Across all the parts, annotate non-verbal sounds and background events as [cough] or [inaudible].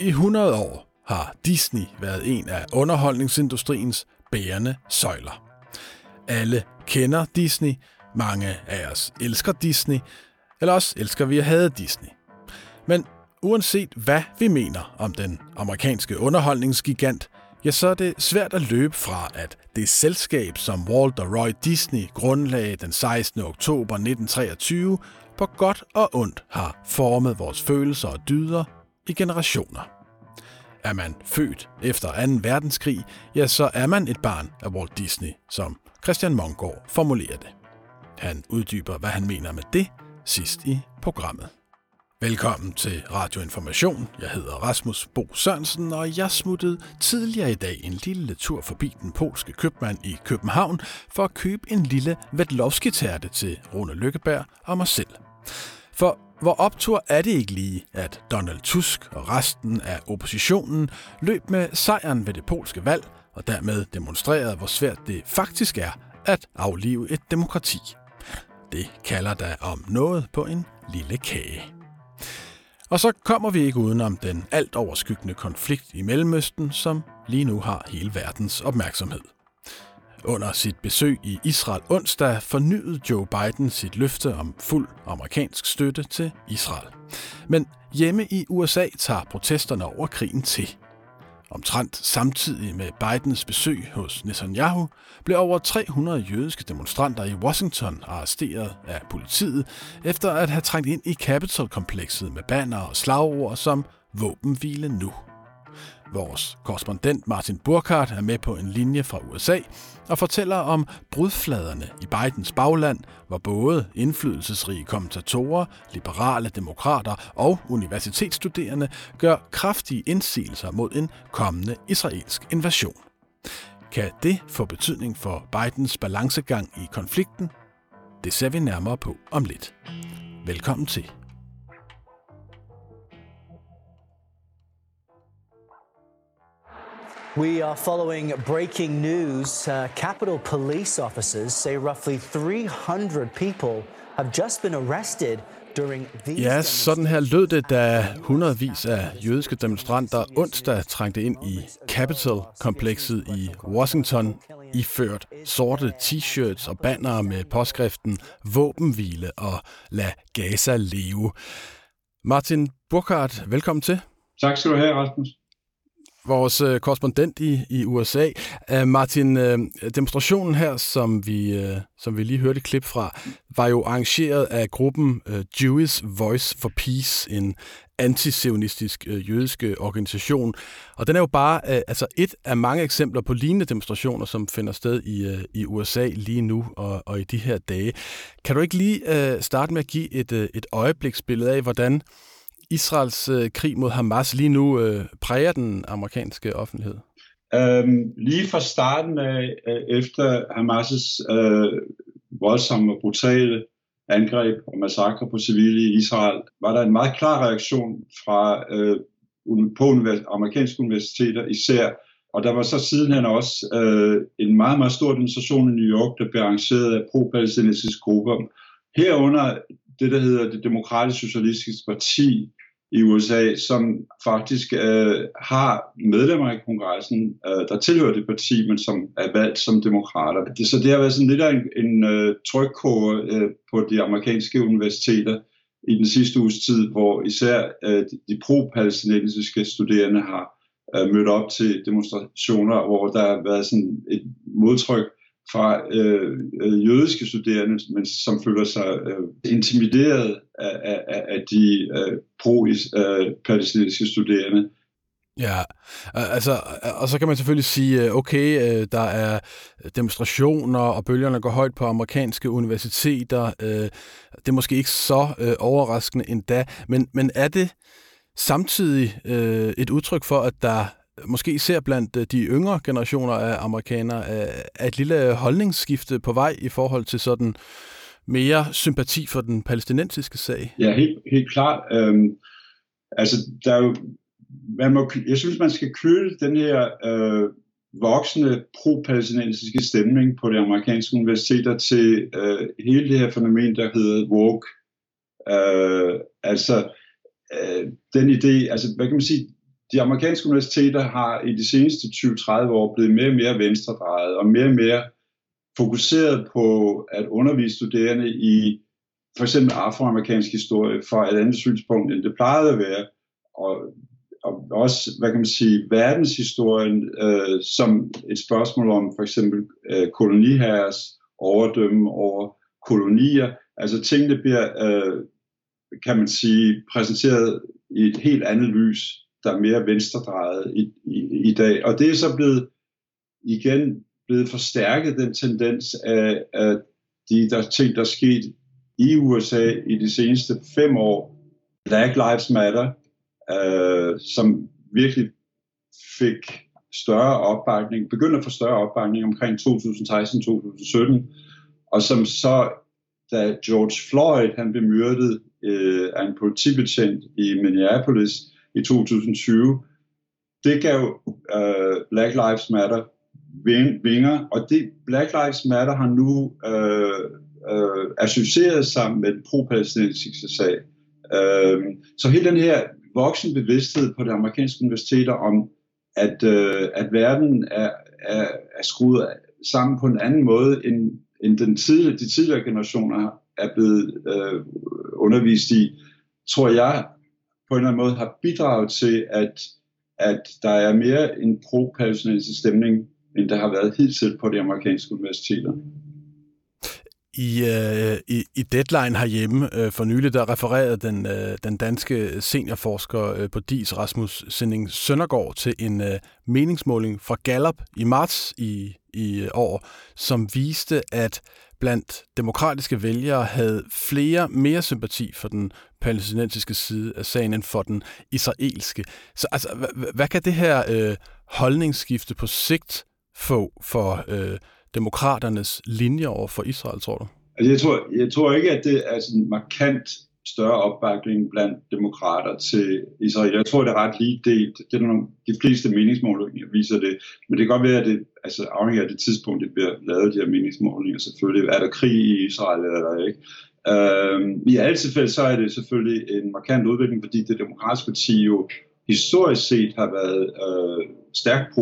I 100 år har Disney været en af underholdningsindustriens bærende søjler. Alle kender Disney, mange af os elsker Disney, eller også elsker vi at have Disney. Men uanset hvad vi mener om den amerikanske underholdningsgigant, ja, så er det svært at løbe fra, at det selskab, som Walt og Roy Disney grundlagde den 16. oktober 1923, på godt og ondt har formet vores følelser og dyder i generationer. Er man født efter 2. verdenskrig, ja, så er man et barn af Walt Disney, som Christian Mongård formulerer det. Han uddyber, hvad han mener med det sidst i programmet. Velkommen til Radioinformation. Jeg hedder Rasmus Bo Sørensen, og jeg smuttede tidligere i dag en lille tur forbi den polske købmand i København for at købe en lille Vetlovski-tærte til Rune Lykkeberg og mig selv. For hvor optur er det ikke lige, at Donald Tusk og resten af oppositionen løb med sejren ved det polske valg, og dermed demonstrerede, hvor svært det faktisk er at aflive et demokrati. Det kalder der om noget på en lille kage. Og så kommer vi ikke udenom den alt overskyggende konflikt i Mellemøsten, som lige nu har hele verdens opmærksomhed. Under sit besøg i Israel onsdag fornyede Joe Biden sit løfte om fuld amerikansk støtte til Israel. Men hjemme i USA tager protesterne over krigen til. Omtrent samtidig med Bidens besøg hos Netanyahu blev over 300 jødiske demonstranter i Washington arresteret af politiet efter at have trængt ind i Capitol-komplekset med banner og slagord som våbenhvile nu. Vores korrespondent Martin Burkhardt er med på en linje fra USA og fortæller om brudfladerne i Bidens bagland, hvor både indflydelsesrige kommentatorer, liberale demokrater og universitetsstuderende gør kraftige indsigelser mod en kommende israelsk invasion. Kan det få betydning for Bidens balancegang i konflikten? Det ser vi nærmere på om lidt. Velkommen til. We are following breaking news. Uh, Capitol police officers say roughly 300 people have just been arrested during these Ja, sådan her lød det, da hundredvis af jødiske demonstranter onsdag trængte ind i Capitol-komplekset i Washington, iført sorte t-shirts og bannere med påskriften Våbenhvile og Lad Gaza leve. Martin Burkhardt, velkommen til. Tak skal du have, Rasmus vores øh, korrespondent i, i USA. Uh, øh, Martin, øh, demonstrationen her, som vi, øh, som vi lige hørte et klip fra, var jo arrangeret af gruppen øh, Jewish Voice for Peace, en antisionistisk øh, jødiske øh, organisation. Og den er jo bare øh, altså et af mange eksempler på lignende demonstrationer, som finder sted i, øh, i USA lige nu og, og i de her dage. Kan du ikke lige øh, starte med at give et, øh, et øjebliksbillede af, hvordan Israels øh, krig mod Hamas lige nu øh, præger den amerikanske offentlighed? Øhm, lige fra starten af, øh, efter Hamas' øh, voldsomme og brutale angreb og massakre på civile i Israel, var der en meget klar reaktion fra øh, på univers- amerikanske universiteter især. Og der var så sidenhen også øh, en meget, meget stor demonstration i New York, der blev arrangeret af pro-palæstinensiske grupper. Herunder det, der hedder det demokratiske socialistiske parti, i USA, som faktisk øh, har medlemmer i kongressen, øh, der tilhører det parti, men som er valgt som demokrater. Det, så det har været sådan lidt af en, en øh, trykkår øh, på de amerikanske universiteter i den sidste uges tid, hvor især øh, de pro-palæstinensiske studerende har øh, mødt op til demonstrationer, hvor der har været sådan et modtryk fra øh, øh, jødiske studerende, men som føler sig øh, intimideret af, af, af de øh, pro-palæstinensiske øh, studerende. Ja, altså, og så kan man selvfølgelig sige, øh, okay, øh, der er demonstrationer, og bølgerne går højt på amerikanske universiteter. Det er måske ikke så overraskende endda, men, men er det samtidig et udtryk for, at der måske især blandt øh, de yngre generationer af amerikanere, er et lille holdningsskifte på vej i forhold til sådan mere sympati for den palæstinensiske sag? Ja, helt, helt klart. Øhm, altså, der er jo, man må, jeg synes, man skal køle den her øh, voksende pro-palæstinensiske stemning på de amerikanske universiteter til øh, hele det her fænomen, der hedder woke. Øh, altså, øh, den idé, altså, hvad kan man sige, de amerikanske universiteter har i de seneste 20-30 år blevet mere og mere venstredrejet og mere og mere fokuseret på at undervise studerende i for eksempel afroamerikansk historie fra et andet synspunkt, end det plejede at være. Og, og også, hvad kan man sige, verdenshistorien øh, som et spørgsmål om for eksempel øh, koloniherres overdømme over kolonier. Altså tingene bliver, øh, kan man sige, præsenteret i et helt andet lys, der er mere venstredrejet i, i, i dag. Og det er så blevet igen blevet forstærket, den tendens af, af de der ting, der er sket i USA i de seneste fem år. Black Lives Matter, øh, som virkelig fik større opbakning, begyndte at få større opbakning omkring 2016-2017, og som så, da George Floyd han blev myrdet øh, af en politibetjent i Minneapolis i 2020, det gav øh, Black Lives Matter vinger, og det Black Lives Matter har nu øh, øh, associeret sig med den pro-palæstinensiske sag. Øh, så hele den her voksen bevidsthed på de amerikanske universiteter om, at, øh, at verden er, er, er skruet sammen på en anden måde, end, end den tidligere, de tidligere generationer er blevet øh, undervist i, tror jeg på en eller anden måde har bidraget til, at, at der er mere en pro-palæstinensisk stemning, end der har været hidtil på de amerikanske universiteter. I, øh, i, i Deadline herhjemme øh, for nylig, der refererede den, øh, den danske seniorforsker øh, på DIS, Rasmus Sending Søndergaard, til en øh, meningsmåling fra Gallup i marts i, i år, som viste, at blandt demokratiske vælgere havde flere mere sympati for den palæstinensiske side af sagen end for den israelske. Så altså, hvad, hvad kan det her øh, holdningsskifte på sigt få for øh, demokraternes linje over for Israel, tror du? Altså, jeg, tror, jeg tror ikke, at det er sådan markant større opbakning blandt demokrater til Israel. Jeg tror, det er ret lige delt. Det er nogle, de fleste meningsmålinger viser det. Men det kan godt være, at det altså, afhænger af det tidspunkt, det bliver lavet, de her meningsmålinger selvfølgelig. Er der krig i Israel, eller der ikke? Øhm, I alle tilfælde, så er det selvfølgelig en markant udvikling, fordi det demokratiske parti jo historisk set har været øh, stærkt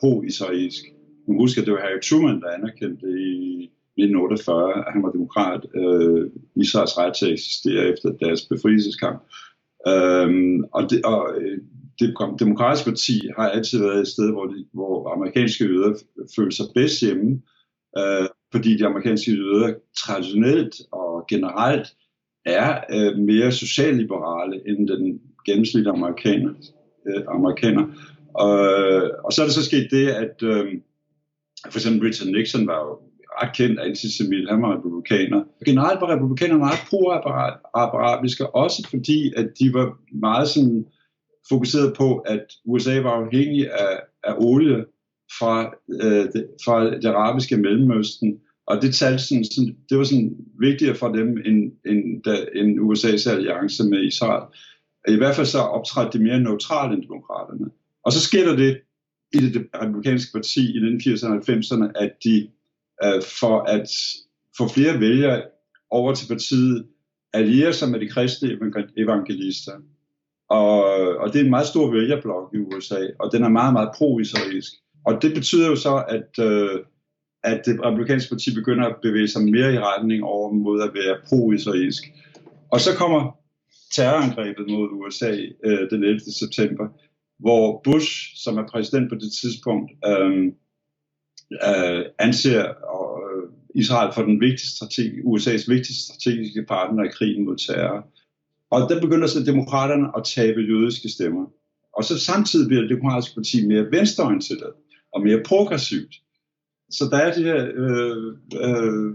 pro-israelsk. Man husker, at det var Harry Truman, der anerkendte i 1948, at han var demokrat. Øh, Israels ret til at eksistere efter deres befrielseskamp. Øhm, og det, og øh, det demokratiske parti har altid været et sted, hvor, de, hvor amerikanske jøder føler sig bedst hjemme, øh, fordi de amerikanske jøder traditionelt og generelt er øh, mere socialliberale end den gennemsnitlige amerikaner. Øh, amerikaner. Og, og så er det så sket det, at øh, for eksempel Richard Nixon var jo ret kendt antisemit, han var republikaner. Generelt var republikanerne meget pro-arabiske, også fordi, at de var meget sådan fokuseret på, at USA var afhængig af, af olie fra, øh, det, fra det arabiske Mellemøsten, og det, talte sådan, sådan, det var sådan vigtigere for dem end, end, da, end USA's alliance med Israel. I hvert fald så optrådte de mere neutralt end demokraterne. Og så sker der det i det republikanske parti i 1980'erne og 90'erne, at de øh, for at få flere vælgere over til partiet, allierer sig med de kristne evangelister. Og, og det er en meget stor vælgerblok i USA, og den er meget, meget pro-israelsk. Og det betyder jo så, at, øh, at det republikanske parti begynder at bevæge sig mere i retning over mod at være pro-israelsk. Og så kommer terrorangrebet mod USA øh, den 11. september, hvor Bush, som er præsident på det tidspunkt, øh, øh, anser øh, Israel for den vigtigste strategi, USA's vigtigste strategiske partner i krigen mod terror. Og der begynder så demokraterne at tabe jødiske stemmer. Og så samtidig bliver det demokratiske parti mere venstreorienteret og mere progressivt. Så der er det her, øh, øh,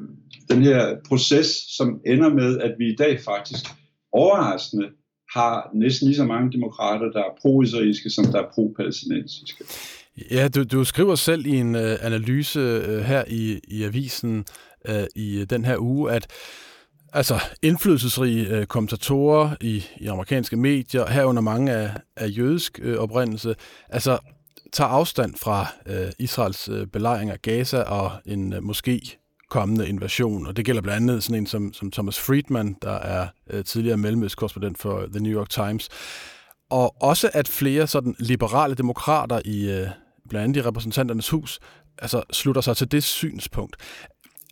den her proces, som ender med, at vi i dag faktisk overraskende har næsten lige så mange demokrater, der er pro-israelske, som der er pro-palæstinensiske. Ja, du, du skriver selv i en øh, analyse øh, her i, i avisen øh, i øh, den her uge, at altså indflydelsesrige øh, kommentatorer i, i amerikanske medier, herunder mange af, af jødisk øh, oprindelse, altså tager afstand fra øh, Israels øh, belejring af Gaza og en øh, måske kommende invasion. Og det gælder blandt andet sådan en som, som Thomas Friedman, der er øh, tidligere mellemøstkorrespondent for The New York Times. og også at flere sådan liberale demokrater i øh, blandt andet i repræsentanternes hus altså slutter sig til det synspunkt.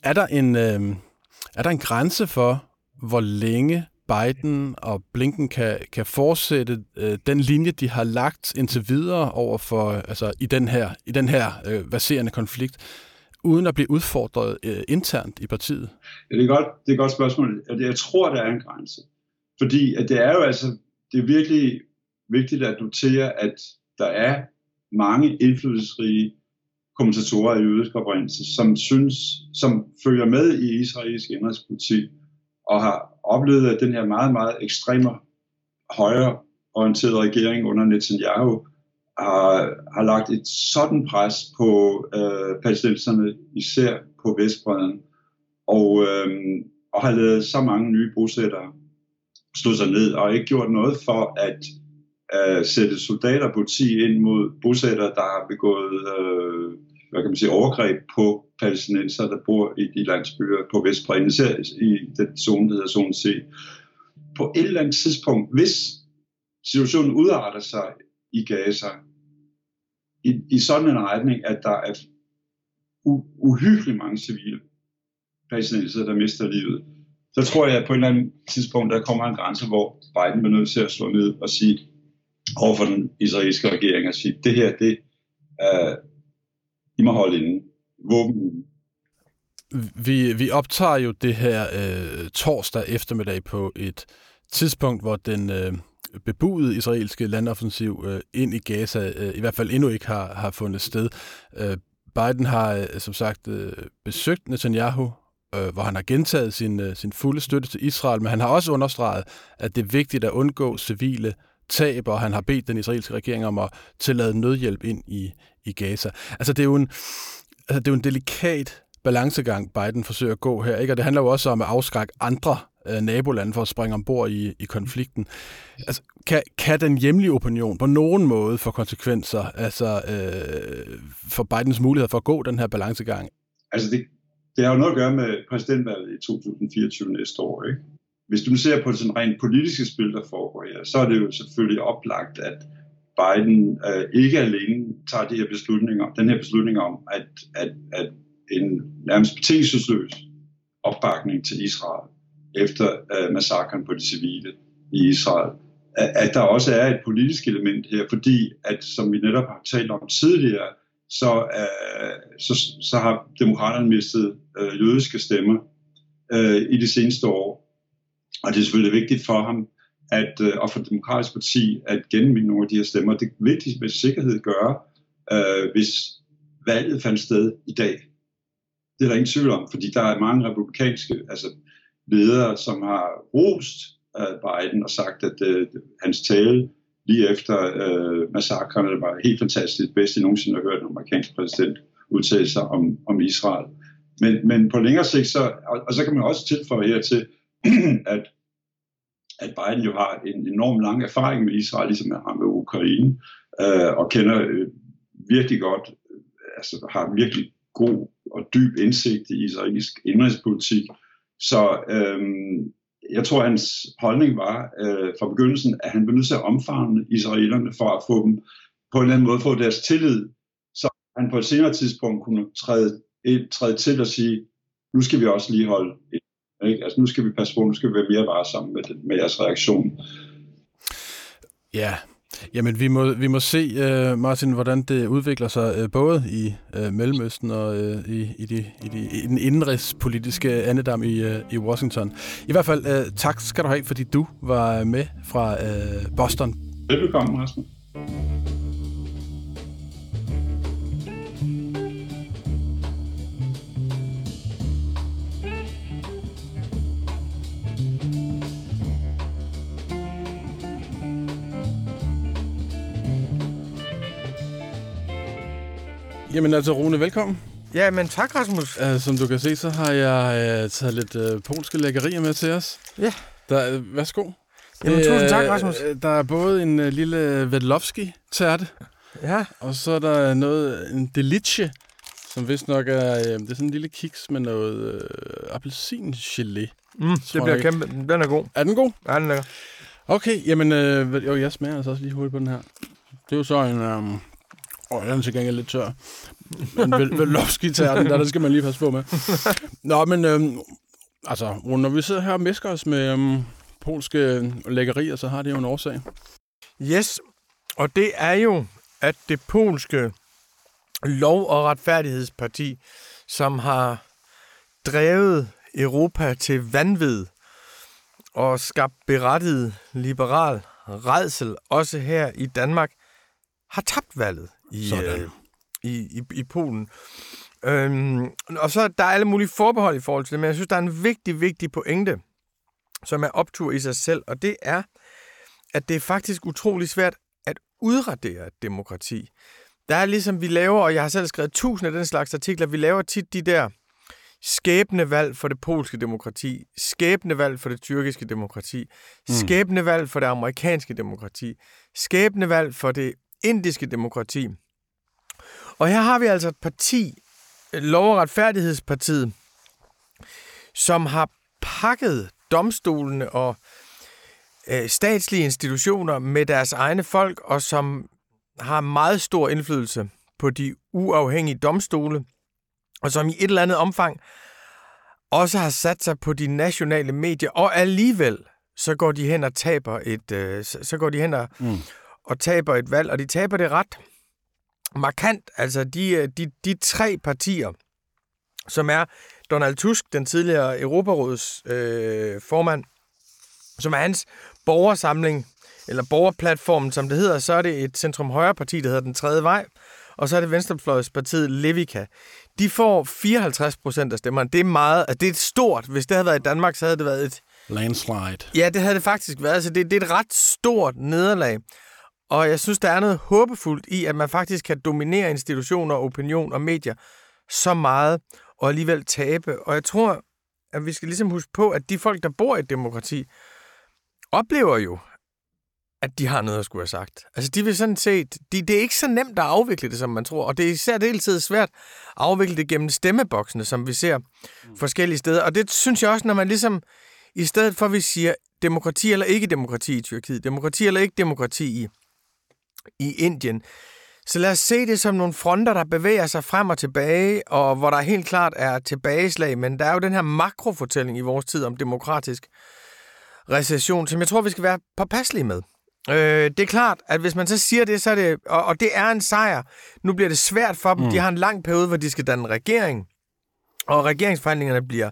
Er der en, øh, er der en grænse for, hvor længe Biden og Blinken kan, kan fortsætte øh, den linje, de har lagt indtil videre over for, altså i den her, i den her øh, baserende konflikt, uden at blive udfordret øh, internt i partiet? Ja, det er godt, det er et godt spørgsmål. Jeg tror, der er en grænse. Fordi at det er jo altså, det er virkelig vigtigt at notere, at der er mange indflydelsesrige kommentatorer i jødisk oprindelse, som synes, som følger med i israelsk indrigspolitik, og har oplevet, at den her meget, meget ekstreme højreorienterede regering under Netanyahu har, har lagt et sådan pres på øh, palæstinenserne, især på Vestbreden, og, øh, og har lavet så mange nye bosættere stå sig ned og ikke gjort noget for at at sætte soldater på ind mod bosættere, der har begået øh, hvad kan man sige, overgreb på palæstinenser, der bor i de landsbyer på Vestbredden, især i den zone, der hedder zone C. På et eller andet tidspunkt, hvis situationen udarter sig i Gaza, i, i sådan en retning, at der er uhyggeligt mange civile palæstinenser, der mister livet, så tror jeg, at på et eller andet tidspunkt, der kommer en grænse, hvor Biden bliver nødt til at slå ned og sige over for den israelske regering, og sige, det her, det er, i må holde inde. Våben. Vi, vi optager jo det her øh, torsdag eftermiddag på et tidspunkt, hvor den øh, bebudede israelske landoffensiv øh, ind i Gaza øh, i hvert fald endnu ikke har, har fundet sted. Øh, Biden har øh, som sagt øh, besøgt Netanyahu, øh, hvor han har gentaget sin, øh, sin fulde støtte til Israel, men han har også understreget, at det er vigtigt at undgå civile tab, og han har bedt den israelske regering om at tillade nødhjælp ind i, i Gaza. Altså det er jo en, altså, det er jo en delikat balancegang, Biden forsøger at gå her, ikke? og det handler jo også om at afskrække andre øh, nabolande for at springe ombord i, i konflikten. Altså, kan, kan den hjemlige opinion på nogen måde få konsekvenser altså, øh, for Bidens mulighed for at gå den her balancegang? Altså det, det har jo noget at gøre med præsidentvalget i 2024 næste år. Ikke? Hvis du nu ser på det sådan rent politiske spil, der foregår her, så er det jo selvfølgelig oplagt, at Biden øh, ikke alene tager de her beslutninger, den her beslutning om, at, at, at en nærmest betingelsesløs opbakning til Israel efter øh, massakren på de civile i Israel, at, at der også er et politisk element her, fordi at, som vi netop har talt om tidligere, så, øh, så, så har demokraterne mistet øh, jødiske stemmer øh, i de seneste år. Og det er selvfølgelig vigtigt for ham, at, øh, og for det demokratiske parti, at genvinde nogle af de her stemmer. Det er vigtigt med sikkerhed gøre, øh, hvis valget fandt sted i dag. Det er der ingen tvivl om, fordi der er mange republikanske altså ledere, som har rost øh, Biden og sagt, at øh, hans tale lige efter øh, massakrene var helt fantastisk, bedst jeg nogensinde har hørt en amerikansk præsident udtale sig om, om Israel. Men, men på længere sigt, så, og, og så kan man også tilføje hertil, [clears throat] at, at Biden jo har en enorm lang erfaring med Israel, ligesom han har med Ukraine, øh, og kender øh, virkelig godt, øh, altså har virkelig god og dyb indsigt i israelsk indrigspolitik. Så øh, jeg tror, hans holdning var øh, fra begyndelsen, at han blev nødt til at omfavne israelerne for at få dem på en eller anden måde få deres tillid, så han på et senere tidspunkt kunne træde, træde til og sige, nu skal vi også lige holde et ikke? Altså nu skal vi passe på, nu skal vi være mere varsomme med, det, med jeres reaktion. Ja, Jamen, vi må, vi må se, uh, Martin, hvordan det udvikler sig, uh, både i uh, Mellemøsten og uh, i, i, de, i, de, i den indrigspolitiske andedam i, uh, i Washington. I hvert fald, uh, tak skal du have, fordi du var med fra uh, Boston. Velkommen, Rasmus. Jamen altså, Rune, velkommen. Ja, men tak, Rasmus. Uh, som du kan se, så har jeg uh, taget lidt uh, polske lækkerier med til os. Ja. Der, uh, værsgo. Jamen, det, tusind tak, Rasmus. Uh, der er både en uh, lille Vedlovski-tærte, ja. og så er der noget, en Delice, som vist nok er, uh, det er sådan en lille kiks med noget uh, appelsingelé. Mm, det bliver kæmpe. Den er god. Er den god? Ja, den er Okay, jamen, øh, jo, jeg smager altså også lige hurtigt på den her. Det er jo så en... Øh, åh, den til gengæld lidt tør. Men vel, Velovski tager den der, der skal man lige passe på med. Nå, men øhm, altså, når vi sidder her og mesker os med øhm, polske lækkerier, så har det jo en årsag. Yes, og det er jo, at det polske lov- og retfærdighedsparti, som har drevet Europa til vanvid og skabt berettiget liberal redsel, også her i Danmark, har tabt valget i, Sådan. øh, i, i, i Polen. Øhm, og så der er alle mulige forbehold i forhold til det, men jeg synes, der er en vigtig, vigtig pointe, som er optur i sig selv, og det er, at det er faktisk utrolig svært at udradere et demokrati. Der er ligesom, vi laver, og jeg har selv skrevet tusind af den slags artikler, vi laver tit de der skæbnevalg for det polske demokrati, skæbnevalg for det tyrkiske demokrati, skæbnevalg for det amerikanske demokrati, skæbnevalg for det indiske demokrati. Og her har vi altså et parti, Lov- og Retfærdighedspartiet, som har pakket domstolene og øh, statslige institutioner med deres egne folk, og som har meget stor indflydelse på de uafhængige domstole, og som i et eller andet omfang også har sat sig på de nationale medier, og alligevel så går de hen og taber et, øh, så går de hen og, mm. og taber et valg, og de taber det ret markant. Altså de, øh, de, de tre partier, som er Donald Tusk, den tidligere Europaråds øh, formand, som er hans borgersamling, eller borgerplatformen, som det hedder, så er det et centrum-højre-parti, der hedder Den Tredje Vej, og så er det Venstrefløjspartiet Levika. De får 54 procent af stemmerne. Det er meget, altså det er stort. Hvis det havde været i Danmark, så havde det været et... Landslide. Ja, det havde det faktisk været. Så det, det er et ret stort nederlag. Og jeg synes, der er noget håbefuldt i, at man faktisk kan dominere institutioner, opinion og medier så meget, og alligevel tabe. Og jeg tror, at vi skal ligesom huske på, at de folk, der bor i et demokrati, oplever jo, at de har noget at skulle have sagt. Altså, de vil sådan set... De, det er ikke så nemt at afvikle det, som man tror. Og det er især deltid svært at afvikle det gennem stemmeboksene, som vi ser forskellige steder. Og det synes jeg også, når man ligesom... I stedet for, at vi siger demokrati eller ikke demokrati i Tyrkiet, demokrati eller ikke demokrati i, i Indien, så lad os se det som nogle fronter, der bevæger sig frem og tilbage, og hvor der helt klart er tilbageslag, men der er jo den her makrofortælling i vores tid om demokratisk recession, som jeg tror, vi skal være påpasselige med. Øh, det er klart, at hvis man så siger det, så er det, og, og det er en sejr. Nu bliver det svært for dem. Mm. De har en lang periode, hvor de skal danne regering, og regeringsforhandlingerne bliver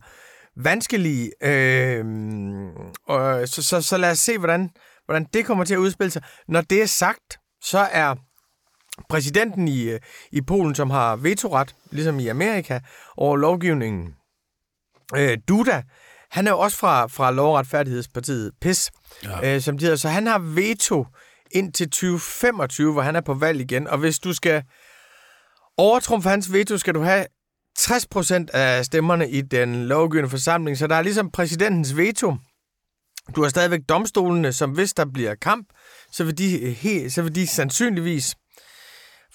vanskelige. Øh, og så, så, så lad os se, hvordan, hvordan det kommer til at udspille sig. Når det er sagt, så er præsidenten i, øh, i Polen, som har vetoret, ligesom i Amerika, over lovgivningen, øh, Duda, han er jo også fra, fra Lov- og Retfærdighedspartiet, PIS, ja. øh, som de hedder. Så han har veto indtil 2025, hvor han er på valg igen. Og hvis du skal overtrumfe hans veto, skal du have 60% af stemmerne i den lovgivende forsamling. Så der er ligesom præsidentens veto. Du har stadigvæk domstolene, som hvis der bliver kamp, så vil de, he, så vil de sandsynligvis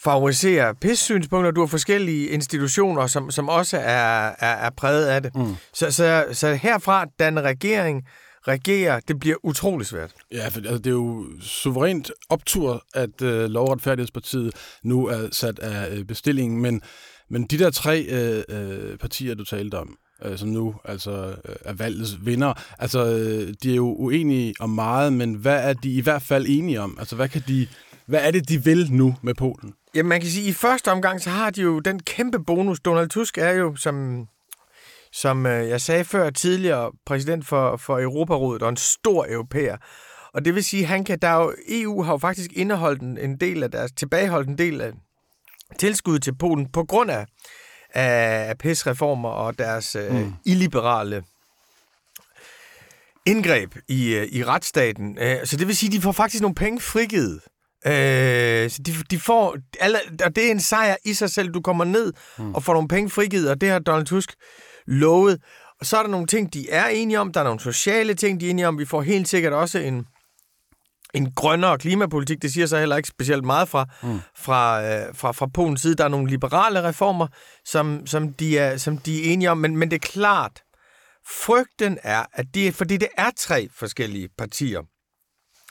favorisere PIS-synspunkter. Du har forskellige institutioner, som, som også er, er, er præget af det. Mm. Så, så, så herfra, den regering regerer, det bliver utrolig svært. Ja, for altså, det er jo suverænt optur, at øh, Lovretfærdighedspartiet nu er sat af øh, bestillingen, men, men de der tre øh, øh, partier, du talte om, øh, som nu altså øh, er valgets vinder, altså øh, de er jo uenige om meget, men hvad er de i hvert fald enige om? Altså hvad kan de, hvad er det, de vil nu med Polen? Jamen, man kan sige, at i første omgang, så har de jo den kæmpe bonus. Donald Tusk er jo, som, som øh, jeg sagde før, tidligere præsident for, for Europarådet og en stor europæer. Og det vil sige, han kan, der er jo, EU har jo faktisk indeholdt en, en del af deres, tilbageholdt en del af tilskud til Polen på grund af, af, af PIS-reformer og deres øh, mm. illiberale indgreb i, øh, i retsstaten. Øh, så det vil sige, at de får faktisk nogle penge frigivet. Øh, så de, de får, alle, og det er en sejr i sig selv. Du kommer ned mm. og får nogle penge frigivet, og det har Donald Tusk lovet. Og så er der nogle ting, de er enige om. Der er nogle sociale ting, de er enige om. Vi får helt sikkert også en, en grønnere klimapolitik. Det siger så heller ikke specielt meget fra, mm. fra, øh, fra, fra Polens side. Der er nogle liberale reformer, som, som, de, er, som de er enige om. Men, men det er klart, frygten er, at de, fordi det er tre forskellige partier,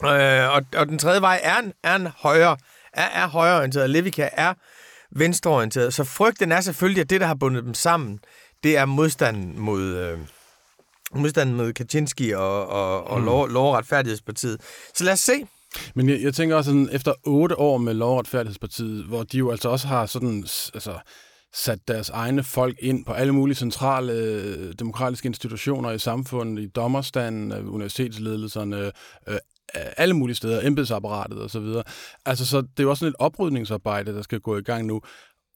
Øh, og, og den tredje vej er en, er en højre, er, er højreorienteret. Levika er venstreorienteret. Så frygten er selvfølgelig, at det, der har bundet dem sammen, det er modstanden mod... Øh, modstanden mod Kaczynski og, og, og mm. lov, lov- og retfærdighedspartiet. Så lad os se. Men jeg, jeg tænker også, sådan, efter otte år med lov- og retfærdighedspartiet, hvor de jo altså også har sådan, altså, sat deres egne folk ind på alle mulige centrale øh, demokratiske institutioner i samfundet, i dommerstanden, øh, universitetsledelserne, øh, alle mulige steder, embedsapparatet og så videre. Altså, så det er jo også sådan et oprydningsarbejde, der skal gå i gang nu.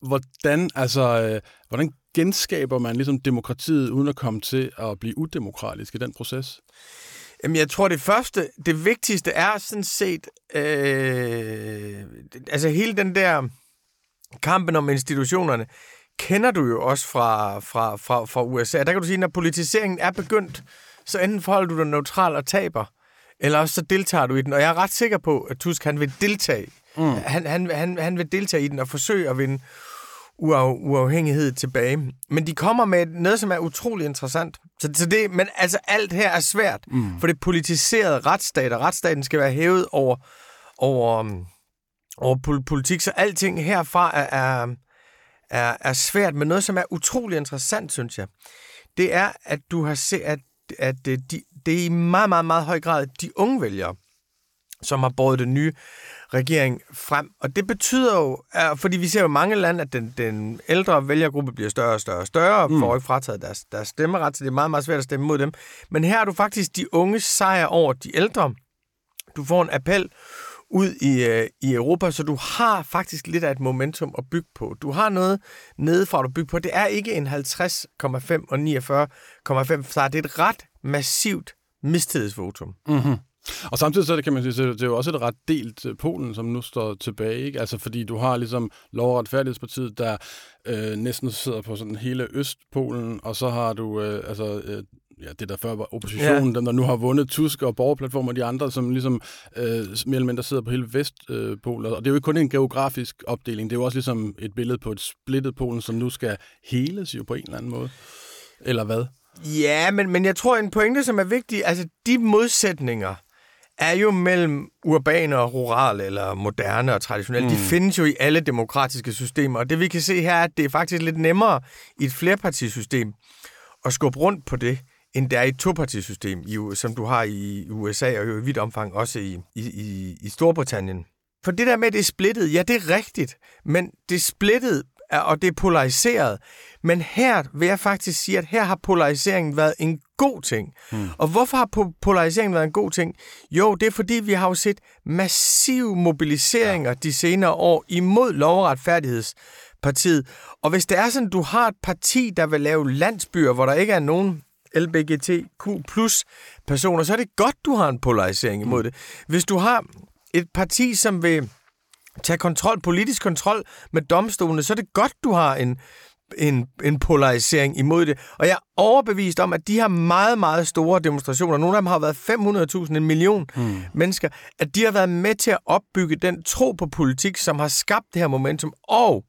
Hvordan, altså, øh, hvordan genskaber man ligesom demokratiet, uden at komme til at blive udemokratisk i den proces? Jamen, jeg tror, det første, det vigtigste er sådan set, øh, altså hele den der kampen om institutionerne, kender du jo også fra, fra, fra, fra USA. Der kan du sige, når politiseringen er begyndt, så enten forholder du dig neutral og taber, eller også så deltager du i den. Og jeg er ret sikker på, at Tusk han vil deltage. Mm. Han, han, han, han vil deltage i den og forsøge at vinde uaf, uafhængighed tilbage. Men de kommer med noget, som er utrolig interessant. Så, så det, men altså alt her er svært, mm. for det politiserede retsstat, og retsstaten skal være hævet over, over, um, over pol- politik, så alting herfra er, er, er, er svært, men noget, som er utrolig interessant, synes jeg, det er, at du har set, at, at det, de, det er i meget, meget, meget høj grad de unge vælgere, som har båret den nye regering frem. Og det betyder jo, fordi vi ser jo i mange lande, at den, den ældre vælgergruppe bliver større og større og større, og mm. får ikke frataget deres, deres stemmeret, så det er meget, meget svært at stemme mod dem. Men her er du faktisk de unge sejr over de ældre. Du får en appel ud i, øh, i Europa, så du har faktisk lidt af et momentum at bygge på. Du har noget nedefra, du bygge på. Det er ikke en 50,5 og 49,5 så det er et ret massivt mistillidsvotum. Mm-hmm. Og samtidig så det, kan man sige, så det er jo også et ret delt øh, Polen, som nu står tilbage, ikke? Altså fordi du har ligesom Lov- og Retfærdighedspartiet, der øh, næsten sidder på sådan hele Østpolen, og så har du øh, altså øh, ja, det der før var oppositionen, ja. dem der nu har vundet Tusk og Borgerplatform og de andre, som ligesom øh, mere eller mindre sidder på hele Vestpolen. Øh, og det er jo ikke kun en geografisk opdeling, det er jo også ligesom et billede på et splittet Polen, som nu skal heles jo på en eller anden måde. Eller hvad? Ja, men, men jeg tror, en pointe, som er vigtig, altså de modsætninger, er jo mellem urbane og rurale, eller moderne og traditionelle. Mm. De findes jo i alle demokratiske systemer, og det vi kan se her er, at det er faktisk lidt nemmere i et flerpartisystem at skubbe rundt på det, end det er i et topartisystem, som du har i USA og jo i vidt omfang også i, i, i Storbritannien. For det der med, at det er splittet, ja, det er rigtigt, men det er splittet, og det er polariseret. Men her vil jeg faktisk sige, at her har polariseringen været en god ting. Hmm. Og hvorfor har polariseringen været en god ting? Jo, det er fordi, vi har jo set massive mobiliseringer ja. de senere år imod lov- og retfærdighedspartiet. Og hvis det er sådan, du har et parti, der vil lave landsbyer, hvor der ikke er nogen LBGTQ plus personer, så er det godt, du har en polarisering imod det. Hvis du har et parti, som vil tage kontrol, politisk kontrol med domstolene, så er det godt, du har en, en, en polarisering imod det. Og jeg er overbevist om, at de her meget, meget store demonstrationer, nogle af dem har været 500.000, en million mm. mennesker, at de har været med til at opbygge den tro på politik, som har skabt det her momentum. Og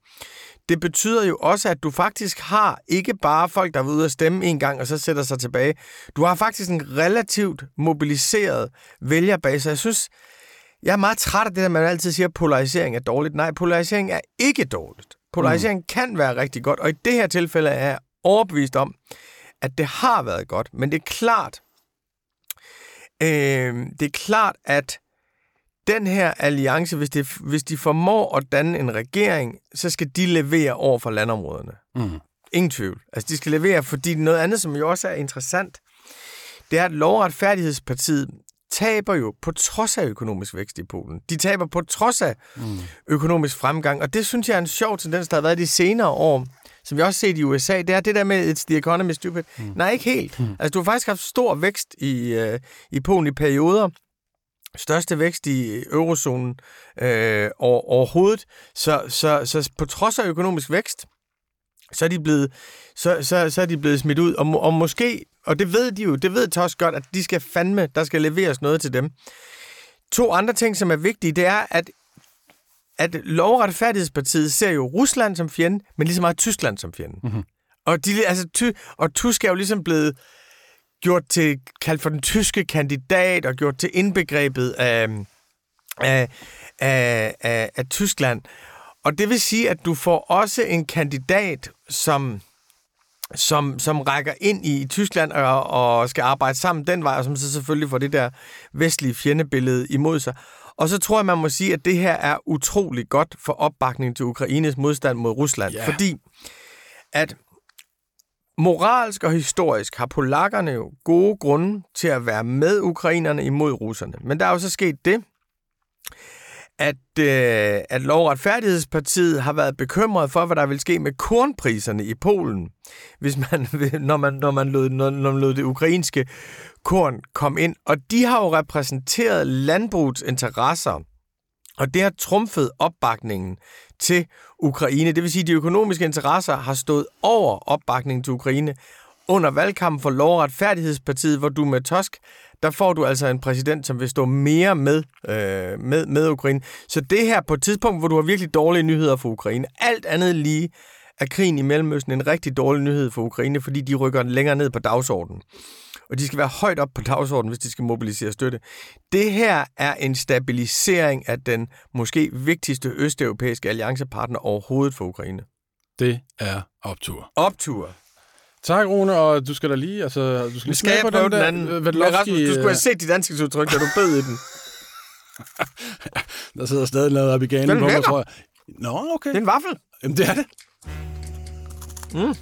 det betyder jo også, at du faktisk har ikke bare folk, der er ude at stemme en gang, og så sætter sig tilbage. Du har faktisk en relativt mobiliseret vælgerbase. Jeg synes, jeg er meget træt af det, at man altid siger, at polarisering er dårligt. Nej, polarisering er ikke dårligt. Polarisering mm. kan være rigtig godt, og i det her tilfælde er jeg overbevist om, at det har været godt. Men det er klart, øh, det er klart, at den her alliance, hvis, det, hvis de formår at danne en regering, så skal de levere over for landområderne. Mm. Ingen tvivl. Altså, de skal levere, fordi noget andet, som jo også er interessant, det er, at Lovretfærdighedspartiet taber jo på trods af økonomisk vækst i Polen. De taber på trods af mm. økonomisk fremgang, og det synes jeg er en sjov tendens, der har været de senere år, som vi også set i USA, det er det der med, it's the economy stupid. Mm. Nej, ikke helt. Mm. Altså, du har faktisk haft stor vækst i, øh, i Polen i perioder, største vækst i eurozonen øh, over, overhovedet. Så, så, så på trods af økonomisk vækst, så er de blevet, så, så, så er de blevet smidt ud. Og, og måske, og det ved de jo, det ved også godt, at de skal fandme, der skal leveres noget til dem. To andre ting, som er vigtige, det er, at at Lovretfærdighedspartiet ser jo Rusland som fjende, men lige så meget Tyskland som fjende. Mm-hmm. Og, de, altså, ty, og Tysk er jo ligesom blevet gjort til, kaldt for den tyske kandidat, og gjort til indbegrebet af, af, af, af, af Tyskland. Og det vil sige, at du får også en kandidat, som som, som rækker ind i Tyskland og, og skal arbejde sammen den vej, og som så selvfølgelig får det der vestlige fjendebillede imod sig. Og så tror jeg, man må sige, at det her er utrolig godt for opbakning til Ukraines modstand mod Rusland. Yeah. Fordi at moralsk og historisk har polakkerne jo gode grunde til at være med ukrainerne imod russerne. Men der er jo så sket det, at, øh, at Lov- og Retfærdighedspartiet har været bekymret for, hvad der vil ske med kornpriserne i Polen, hvis man, [laughs] når, man, når, man lod, når, når man lod det ukrainske korn komme ind. Og de har jo repræsenteret landbrugets interesser, og det har trumfet opbakningen til Ukraine. Det vil sige, at de økonomiske interesser har stået over opbakningen til Ukraine under valgkampen for Lov- og Retfærdighedspartiet, hvor du med Tusk der får du altså en præsident, som vil stå mere med, øh, med, med Ukraine. Så det her på et tidspunkt, hvor du har virkelig dårlige nyheder for Ukraine, alt andet lige er krigen i Mellemøsten en rigtig dårlig nyhed for Ukraine, fordi de rykker længere ned på dagsordenen. Og de skal være højt op på dagsordenen, hvis de skal mobilisere støtte. Det her er en stabilisering af den måske vigtigste østeuropæiske alliancepartner overhovedet for Ukraine. Det er optur. Optur. Tak, Rune, og du skal da lige, altså, du skal lige skal jeg prøve den anden? Øh, Rasmus, du skulle have set dit ansigtsudtryk, da du bed i den. [laughs] der sidder stadig noget op i ganen på mig, tror jeg. Nå, okay. Det er en vaffel. Jamen, det er det. Mm.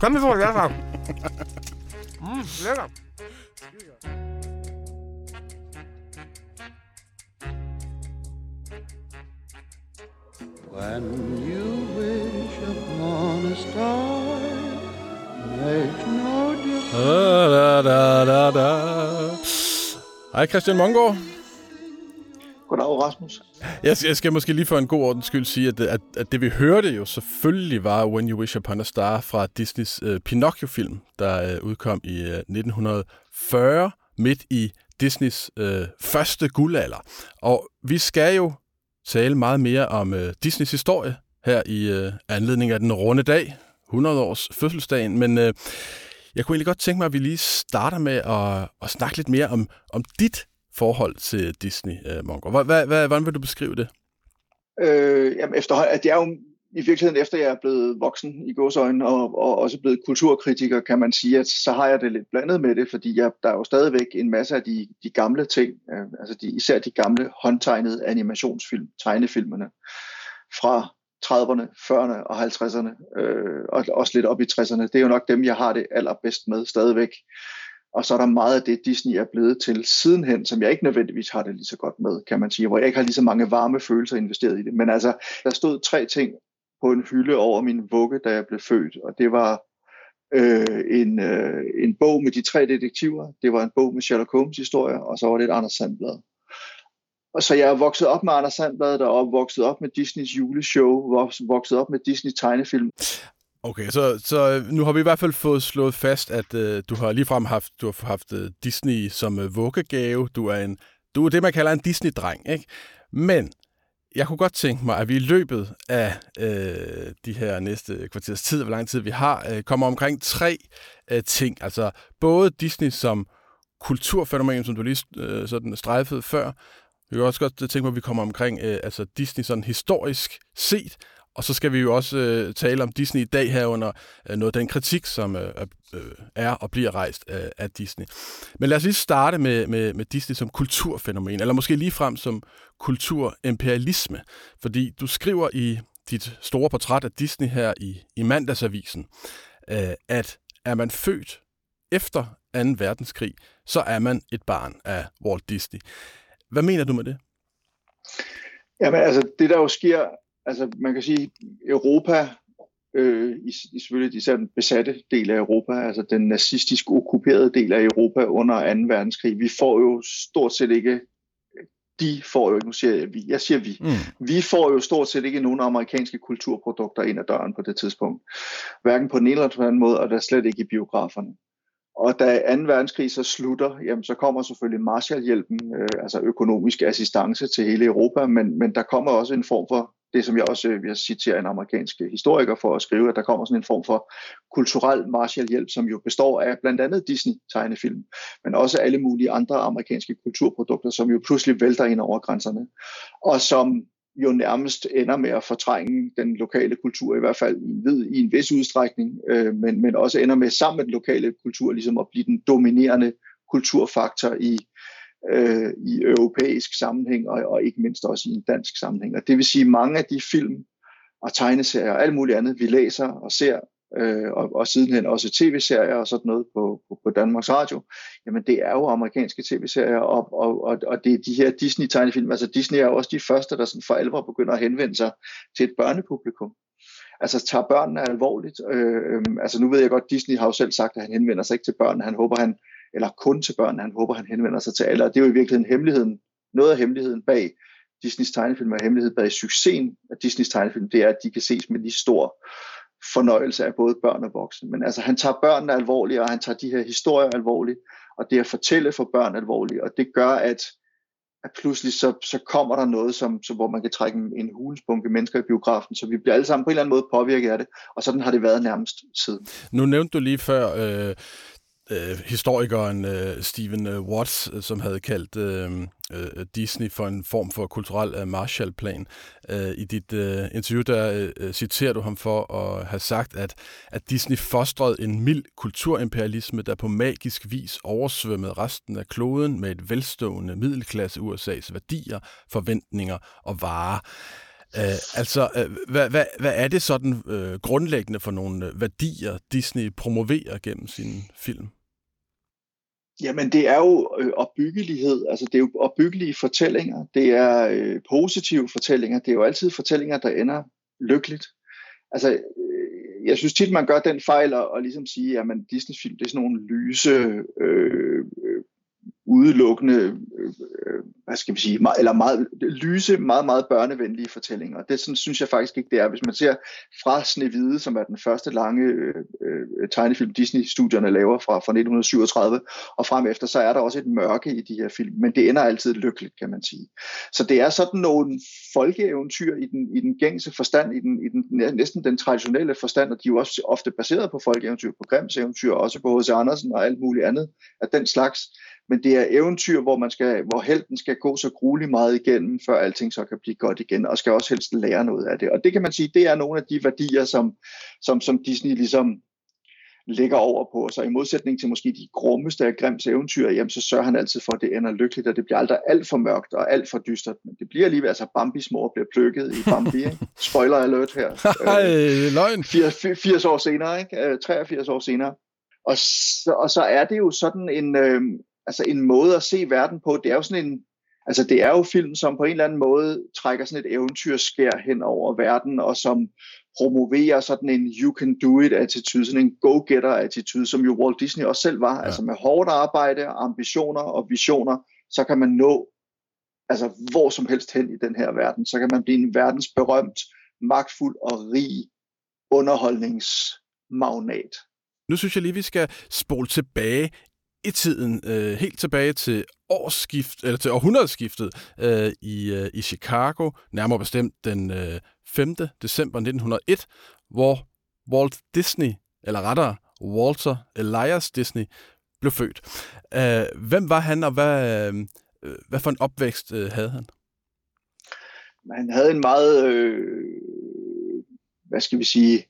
Kom, vi får det herfra. Mm, lækker. When you wish upon a star Da, da, da, da. Hej Christian Mongård. Goddag, Rasmus. Jeg, jeg skal måske lige for en god ordens skyld sige, at, at, at det vi hørte jo selvfølgelig var When You Wish Upon a Star fra Disneys uh, Pinocchio-film, der uh, udkom i uh, 1940, midt i Disneys uh, første guldalder. Og vi skal jo tale meget mere om uh, Disneys historie her i uh, anledning af den runde dag, 100 års fødselsdagen, men øh, jeg kunne egentlig godt tænke mig, at vi lige starter med at, at snakke lidt mere om, om dit forhold til Disney, øh, Mongo. Hvad, hvad, hvordan vil du beskrive det? Øh, jamen efterhånden, at jeg er jo i virkeligheden, efter jeg er blevet voksen i godsøjne og, og også blevet kulturkritiker, kan man sige, at så har jeg det lidt blandet med det, fordi jeg, der er jo stadigvæk en masse af de, de gamle ting, øh, altså de, især de gamle håndtegnede animationsfilm, tegnefilmerne, fra 30'erne, 40'erne og 50'erne, øh, og også lidt op i 60'erne. Det er jo nok dem, jeg har det allerbedst med stadigvæk. Og så er der meget af det, Disney er blevet til sidenhen, som jeg ikke nødvendigvis har det lige så godt med, kan man sige, hvor jeg ikke har lige så mange varme følelser investeret i det. Men altså, der stod tre ting på en hylde over min vugge, da jeg blev født, og det var øh, en, øh, en bog med de tre detektiver, det var en bog med Sherlock Holmes historier, og så var det et Anders Sandblad. Og så jeg er vokset op med Anders Sandblad, der er vokset op med Disneys juleshow, vokset op med Disney tegnefilm. Okay, så, så øh, nu har vi i hvert fald fået slået fast, at øh, du har ligefrem haft, du har haft øh, Disney som øh, vuggegave. Du er, en, du er det, man kalder en Disney-dreng, ikke? Men jeg kunne godt tænke mig, at vi i løbet af øh, de her næste kvarters tid, hvor lang tid vi har, øh, kommer omkring tre øh, ting. Altså både Disney som kulturfænomen, som du lige øh, sådan strejfede før, vi kan også godt øh, tænke mig, at vi kommer omkring øh, altså Disney sådan historisk set, og så skal vi jo også øh, tale om Disney i dag herunder øh, noget af den kritik, som øh, øh, er og bliver rejst øh, af Disney. Men lad os lige starte med, med, med Disney som kulturfænomen, eller måske lige frem som kulturimperialisme. Fordi du skriver i dit store portræt af Disney her i, i mandagsavisen, øh, at er man født efter 2. verdenskrig, så er man et barn af Walt Disney. Hvad mener du med det? Jamen altså, det der jo sker, altså man kan sige, Europa, øh, i, i selvfølgelig især den besatte del af Europa, altså den nazistisk okkuperede del af Europa under 2. verdenskrig, vi får jo stort set ikke de får jo, nu siger jeg vi, jeg siger vi, mm. vi får jo stort set ikke nogen amerikanske kulturprodukter ind ad døren på det tidspunkt. Hverken på den ene eller den anden måde, og der slet ikke i biograferne. Og da 2. verdenskrig så slutter, jamen, så kommer selvfølgelig Marshallhjælpen, øh, altså økonomisk assistance til hele Europa, men, men der kommer også en form for det, som jeg også øh, vil citere en amerikansk historiker for at skrive, at der kommer sådan en form for kulturel Marshallhjælp, som jo består af blandt andet Disney-tegnefilm, men også alle mulige andre amerikanske kulturprodukter, som jo pludselig vælter ind over grænserne, og som jo nærmest ender med at fortrænge den lokale kultur, i hvert fald ved, i en vis udstrækning, øh, men, men også ender med sammen med den lokale kultur ligesom at blive den dominerende kulturfaktor i, øh, i europæisk sammenhæng, og, og ikke mindst også i en dansk sammenhæng. Og det vil sige, at mange af de film og tegneserier og alt muligt andet, vi læser og ser, øh, og, og sidenhen også tv-serier og sådan noget på, på, på Danmarks Radio, jamen det er jo amerikanske tv-serier, og, og, og, og det er de her Disney-tegnefilm. Altså Disney er jo også de første, der sådan for alvor begynder at henvende sig til et børnepublikum. Altså tager børnene alvorligt. Øh, øh, altså nu ved jeg godt, Disney har jo selv sagt, at han henvender sig ikke til børnene. Han håber, han eller kun til børn. Han håber, han henvender sig til alle, og det er jo i virkeligheden hemmeligheden. Noget af hemmeligheden bag Disneys tegnefilm og hemmelighed bag succesen af Disneys tegnefilm, det er, at de kan ses med lige stor fornøjelse af både børn og voksne. Men altså, han tager børnene alvorligt, og han tager de her historier alvorligt, og det at fortælle for børn alvorligt, og det gør, at, at pludselig så, så kommer der noget, som, så, hvor man kan trække en, en mennesker i biografen, så vi bliver alle sammen på en eller anden måde påvirket af det, og sådan har det været nærmest siden. Nu nævnte du lige før øh, øh, historikeren øh, Stephen øh, Watts, øh, som havde kaldt øh, øh, Disney for en form for kulturel øh, Marshallplan. Øh, I dit øh, interview der øh, øh citerer du ham for at have sagt, at, at Disney fostrede en mild kulturimperialisme, der på magisk vis oversvømmede resten af kloden med et velstående middelklasse USA's værdier, forventninger og varer. Uh, altså, uh, hvad, hvad, hvad er det sådan uh, grundlæggende for nogle værdier, Disney promoverer gennem sin film? Jamen, det er jo øh, opbyggelighed, altså det er jo opbyggelige fortællinger, det er øh, positive fortællinger, det er jo altid fortællinger, der ender lykkeligt. Altså, øh, jeg synes tit, man gør den fejl at, at ligesom sige, at Disney-film, det er sådan nogle lyse, øh, øh udelukkende, øh, øh, hvad skal vi sige, meget, eller meget lyse, meget, meget børnevenlige fortællinger. Det sådan, synes jeg faktisk ikke, det er. Hvis man ser fra Snevide, som er den første lange øh, øh tegnefilm, Disney-studierne laver fra, fra 1937 og frem efter, så er der også et mørke i de her film, men det ender altid lykkeligt, kan man sige. Så det er sådan nogle folkeeventyr i den, i den gængse forstand, i den, i den næsten den traditionelle forstand, og de er jo også ofte baseret på folkeeventyr, på Grimms eventyr, også på H.C. Andersen og alt muligt andet af den slags men det er eventyr, hvor, man skal, hvor helten skal gå så grueligt meget igennem, før alting så kan blive godt igen, og skal også helst lære noget af det. Og det kan man sige, det er nogle af de værdier, som, som, som Disney ligesom lægger over på. Så i modsætning til måske de grummeste af Grimms eventyr, jamen, så sørger han altid for, at det ender lykkeligt, og det bliver aldrig alt for mørkt og alt for dystert. Men det bliver alligevel, altså Bambis mor bliver plukket i Bambi. Ikke? [laughs] Spoiler alert her. øh, løgn. 80, 80 år senere, ikke? 83 øh, år senere. Og så, og så er det jo sådan en, øh, altså en måde at se verden på. Det er jo sådan en, altså det er jo film, som på en eller anden måde trækker sådan et eventyrskær hen over verden, og som promoverer sådan en you can do it attitude, sådan en go-getter attitude, som jo Walt Disney også selv var. Ja. Altså med hårdt arbejde, ambitioner og visioner, så kan man nå altså hvor som helst hen i den her verden. Så kan man blive en verdensberømt, magtfuld og rig underholdningsmagnat. Nu synes jeg lige, vi skal spole tilbage i tiden, øh, helt tilbage til årsskift, eller til århundredeskiftet øh, i, øh, i Chicago, nærmere bestemt den øh, 5. december 1901, hvor Walt Disney, eller rettere Walter Elias Disney, blev født. Øh, hvem var han, og hvad, øh, hvad for en opvækst øh, havde han? Han havde en meget, øh, hvad skal vi sige,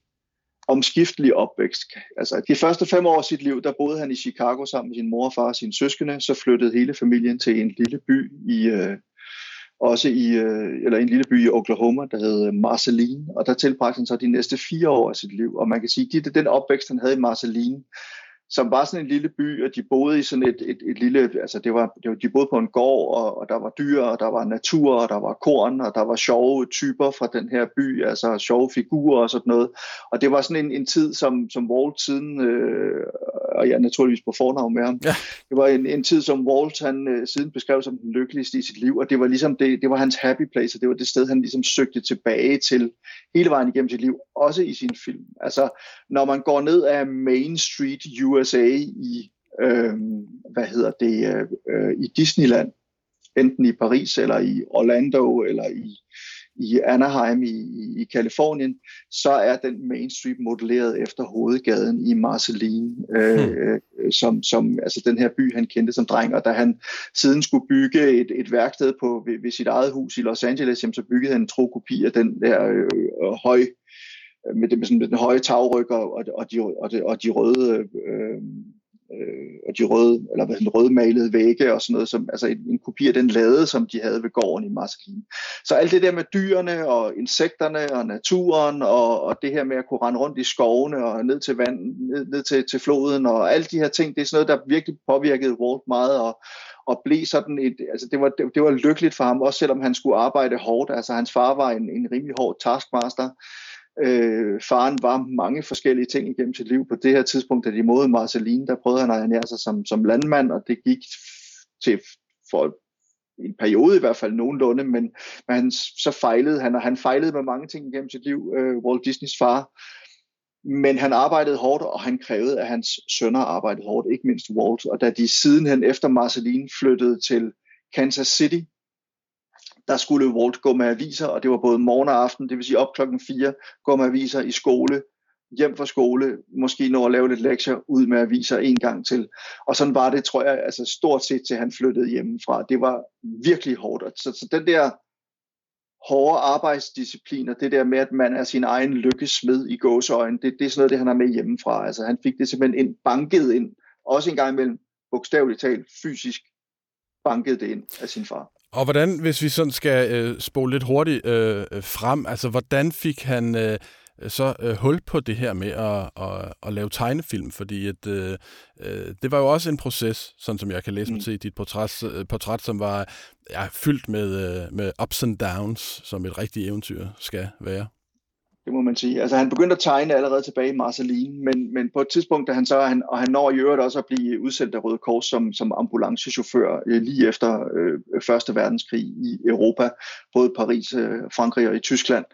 omskiftelig opvækst. Altså, de første fem år af sit liv, der boede han i Chicago sammen med sin mor og far og sine søskende. Så flyttede hele familien til en lille by i, øh, også i, øh, eller en lille by i Oklahoma, der hed øh, Marceline, og der tilbragte han så de næste fire år af sit liv. Og man kan sige, at den opvækst, han havde i Marceline, som var sådan en lille by, og de boede i sådan et, et, et lille, altså det var, det var, de boede på en gård, og, og der var dyr, og der var natur, og der var korn, og der var sjove typer fra den her by, altså sjove figurer og sådan noget. Og det var sådan en, en tid, som, som Walt siden, øh, og jeg er naturligvis på fornavn med ham, ja. det var en, en tid, som Walt han øh, siden beskrev som den lykkeligste i sit liv, og det var ligesom det, det var hans happy place, og det var det sted, han ligesom søgte tilbage til hele vejen igennem sit liv, også i sin film. Altså, når man går ned af Main Street, USA i, øh, hvad hedder det, øh, i Disneyland, enten i Paris eller i Orlando eller i, i Anaheim i, i, i Kalifornien, så er den Main Street modelleret efter hovedgaden i Marceline, øh, hmm. som, som altså den her by, han kendte som dreng, og da han siden skulle bygge et, et værksted på, ved, ved sit eget hus i Los Angeles, jamen, så byggede han en tro kopi af den der øh, høj med, det, med, sådan, med den høje tagryg og, og, de, og, de, og de røde øh, øh, og de røde, eller hvad den røde malede vægge og sådan noget, som, altså en, en kopi af den lade, som de havde ved gården i Marskine. Så alt det der med dyrene og insekterne og naturen og, og det her med at kunne rende rundt i skovene og ned til vand, ned, ned til, til floden og alle de her ting, det er sådan noget, der virkelig påvirkede Walt meget og, og blev sådan et, altså det var, det, det var lykkeligt for ham, også selvom han skulle arbejde hårdt, altså hans far var en, en rimelig hård taskmaster, Øh, faren var mange forskellige ting igennem sit liv. På det her tidspunkt, da de modede Marceline, der prøvede han at ernære sig som, som landmand, og det gik til for en periode i hvert fald nogenlunde, men, men han, så fejlede han, og han fejlede med mange ting igennem sit liv, øh, Walt Disneys far. Men han arbejdede hårdt, og han krævede, at hans sønner arbejdede hårdt, ikke mindst Walt. Og da de sidenhen efter Marceline flyttede til Kansas City, der skulle Walt gå med aviser, og det var både morgen og aften, det vil sige op klokken 4, gå med aviser i skole, hjem fra skole, måske nå at lave lidt lektier, ud med aviser en gang til. Og sådan var det, tror jeg, altså stort set til han flyttede hjemmefra. Det var virkelig hårdt. Så, så den der hårde arbejdsdisciplin, og det der med, at man er sin egen lykkesmed i gåseøjen, det, det er sådan noget, det han har med hjemmefra. Altså han fik det simpelthen ind, banket ind, også en gang imellem, bogstaveligt talt, fysisk banket det ind af sin far. Og hvordan, hvis vi sådan skal øh, spole lidt hurtigt øh, frem, altså hvordan fik han øh, så øh, hul på det her med at, at, at lave tegnefilm? Fordi at, øh, øh, det var jo også en proces, sådan som jeg kan læse mig mm. til i dit portræt, øh, portræt som var ja, fyldt med, øh, med ups and downs, som et rigtigt eventyr skal være. Det må man sige. Altså han begyndte at tegne allerede tilbage i Marceline, men, men på et tidspunkt, da han så, han, og han når i øvrigt også at blive udsendt af Røde Kors som, som ambulancechauffør øh, lige efter øh, Første Verdenskrig i Europa, både Paris, øh, Frankrig og i Tyskland.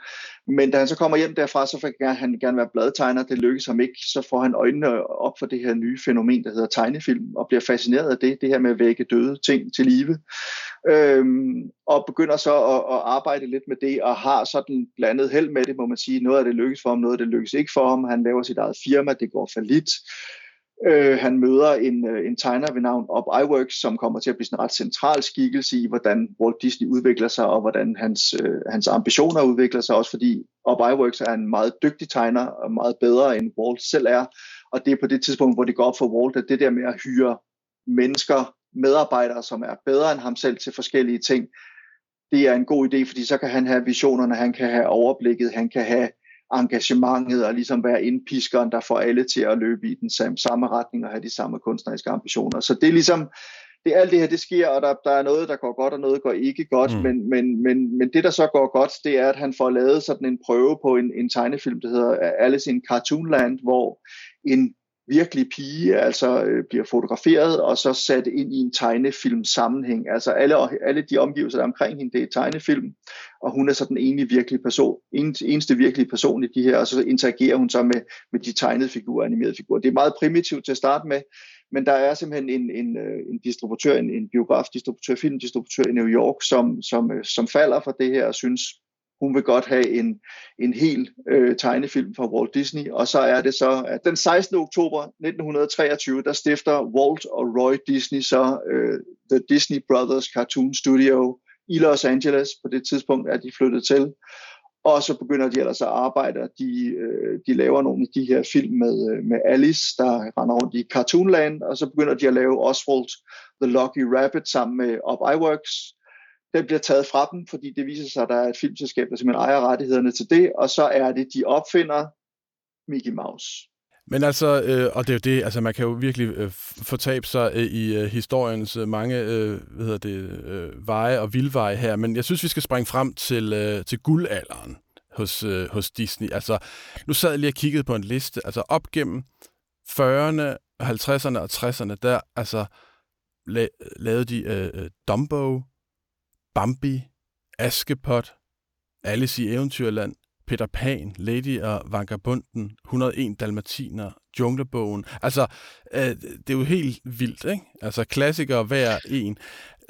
Men da han så kommer hjem derfra, så vil han gerne være bladtegner. Det lykkes ham ikke. Så får han øjnene op for det her nye fænomen, der hedder tegnefilm, og bliver fascineret af det, det her med at vække døde ting til live. Øhm, og begynder så at, at arbejde lidt med det, og har sådan blandet held med det, må man sige. Noget af det lykkes for ham, noget af det lykkes ikke for ham. Han laver sit eget firma, det går for lidt. Øh, han møder en, øh, en tegner ved navn Op Iwerks, som kommer til at blive sådan en ret central skikkelse i, hvordan Walt Disney udvikler sig, og hvordan hans, øh, hans ambitioner udvikler sig, også fordi Op Iwerks er en meget dygtig tegner, og meget bedre end Walt selv er. Og det er på det tidspunkt, hvor det går op for Walt, at det der med at hyre mennesker, medarbejdere, som er bedre end ham selv til forskellige ting, det er en god idé, fordi så kan han have visionerne, han kan have overblikket, han kan have engagementet og ligesom være indpiskeren, der får alle til at løbe i den samme, samme retning og have de samme kunstneriske ambitioner. Så det er ligesom, det alt det her, det sker, og der, der er noget, der går godt, og noget går ikke godt, mm. men, men, men, men det, der så går godt, det er, at han får lavet sådan en prøve på en, en tegnefilm, der hedder Alice in Cartoonland, hvor en virkelig pige altså øh, bliver fotograferet og så sat ind i en tegnefilm sammenhæng. Altså alle, alle de omgivelser der omkring hende, det er tegnefilm, og hun er så den eneste virkelige person, eneste virkelige person i de her, og så interagerer hun så med, med de tegnede figurer, animerede figurer. Det er meget primitivt til at starte med, men der er simpelthen en, en, øh, en distributør, en, en biografdistributør, filmdistributør i New York, som, som, øh, som falder for det her og synes, hun vil godt have en, en hel øh, tegnefilm fra Walt Disney, og så er det så, at den 16. oktober 1923, der stifter Walt og Roy Disney så øh, The Disney Brothers Cartoon Studio i Los Angeles. På det tidspunkt er de flyttet til, og så begynder de ellers at arbejde, de, øh, de laver nogle af de her film med, øh, med Alice, der render rundt i Cartoonland, og så begynder de at lave Oswald The Lucky Rabbit sammen med Up Iwerks, den bliver taget fra dem, fordi det viser sig, at der er et filmselskab, der simpelthen ejer rettighederne til det, og så er det, de opfinder Mickey Mouse. Men altså, øh, og det er jo det, altså man kan jo virkelig øh, fortabe sig øh, i øh, historiens øh, mange øh, hvad hedder det, øh, veje og vildveje her, men jeg synes, vi skal springe frem til, øh, til guldalderen hos, øh, hos Disney. Altså, nu sad jeg lige og kiggede på en liste, altså op gennem 40'erne, 50'erne og 60'erne, der altså la- lavede de øh, øh Dumbo, Bambi, Askepot, Alice i Eventyrland, Peter Pan, Lady og Vagabunden, 101 Dalmatiner, Junglebogen. Altså, øh, det er jo helt vildt, ikke? Altså, klassikere hver en.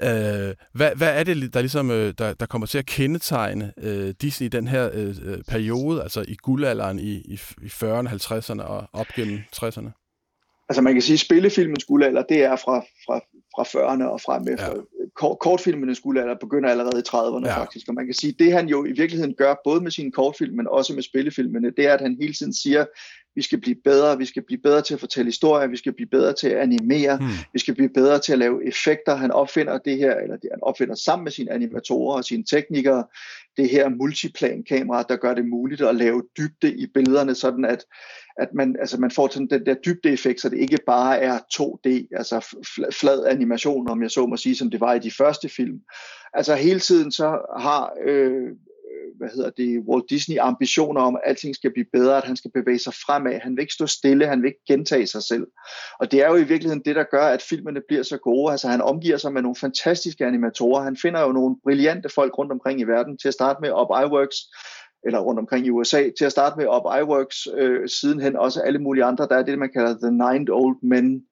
Øh, hvad, hvad er det, der, ligesom, øh, der, der kommer til at kendetegne øh, Disney i den her øh, øh periode, altså i guldalderen i, i, i 40'erne, 50'erne og op gennem 60'erne? Altså man kan sige, at spillefilmens guldalder, det er fra, fra, fra 40'erne og frem efter. Ja. Kort, kortfilmenes guldalder begynder allerede i 30'erne ja. faktisk. Og man kan sige, at det han jo i virkeligheden gør, både med sine kortfilm, men også med spillefilmene, det er, at han hele tiden siger, vi skal blive bedre, vi skal blive bedre til at fortælle historier, vi skal blive bedre til at animere, hmm. vi skal blive bedre til at lave effekter. Han opfinder det her, eller det, han opfinder sammen med sine animatorer og sine teknikere, det her multiplan-kamera, der gør det muligt at lave dybde i billederne, sådan at, at man, altså man får sådan den der dybde-effekt, så det ikke bare er 2D, altså flad animation, om jeg så må sige, som det var i de første film. Altså hele tiden så har øh, hvad hedder det, Walt Disney ambitioner om, at alting skal blive bedre, at han skal bevæge sig fremad. Han vil ikke stå stille, han vil ikke gentage sig selv. Og det er jo i virkeligheden det, der gør, at filmene bliver så gode. Altså han omgiver sig med nogle fantastiske animatorer. Han finder jo nogle brillante folk rundt omkring i verden til at starte med op iWorks, eller rundt omkring i USA, til at starte med op iWorks, øh, sidenhen også alle mulige andre. Der er det, man kalder The Nine Old Men,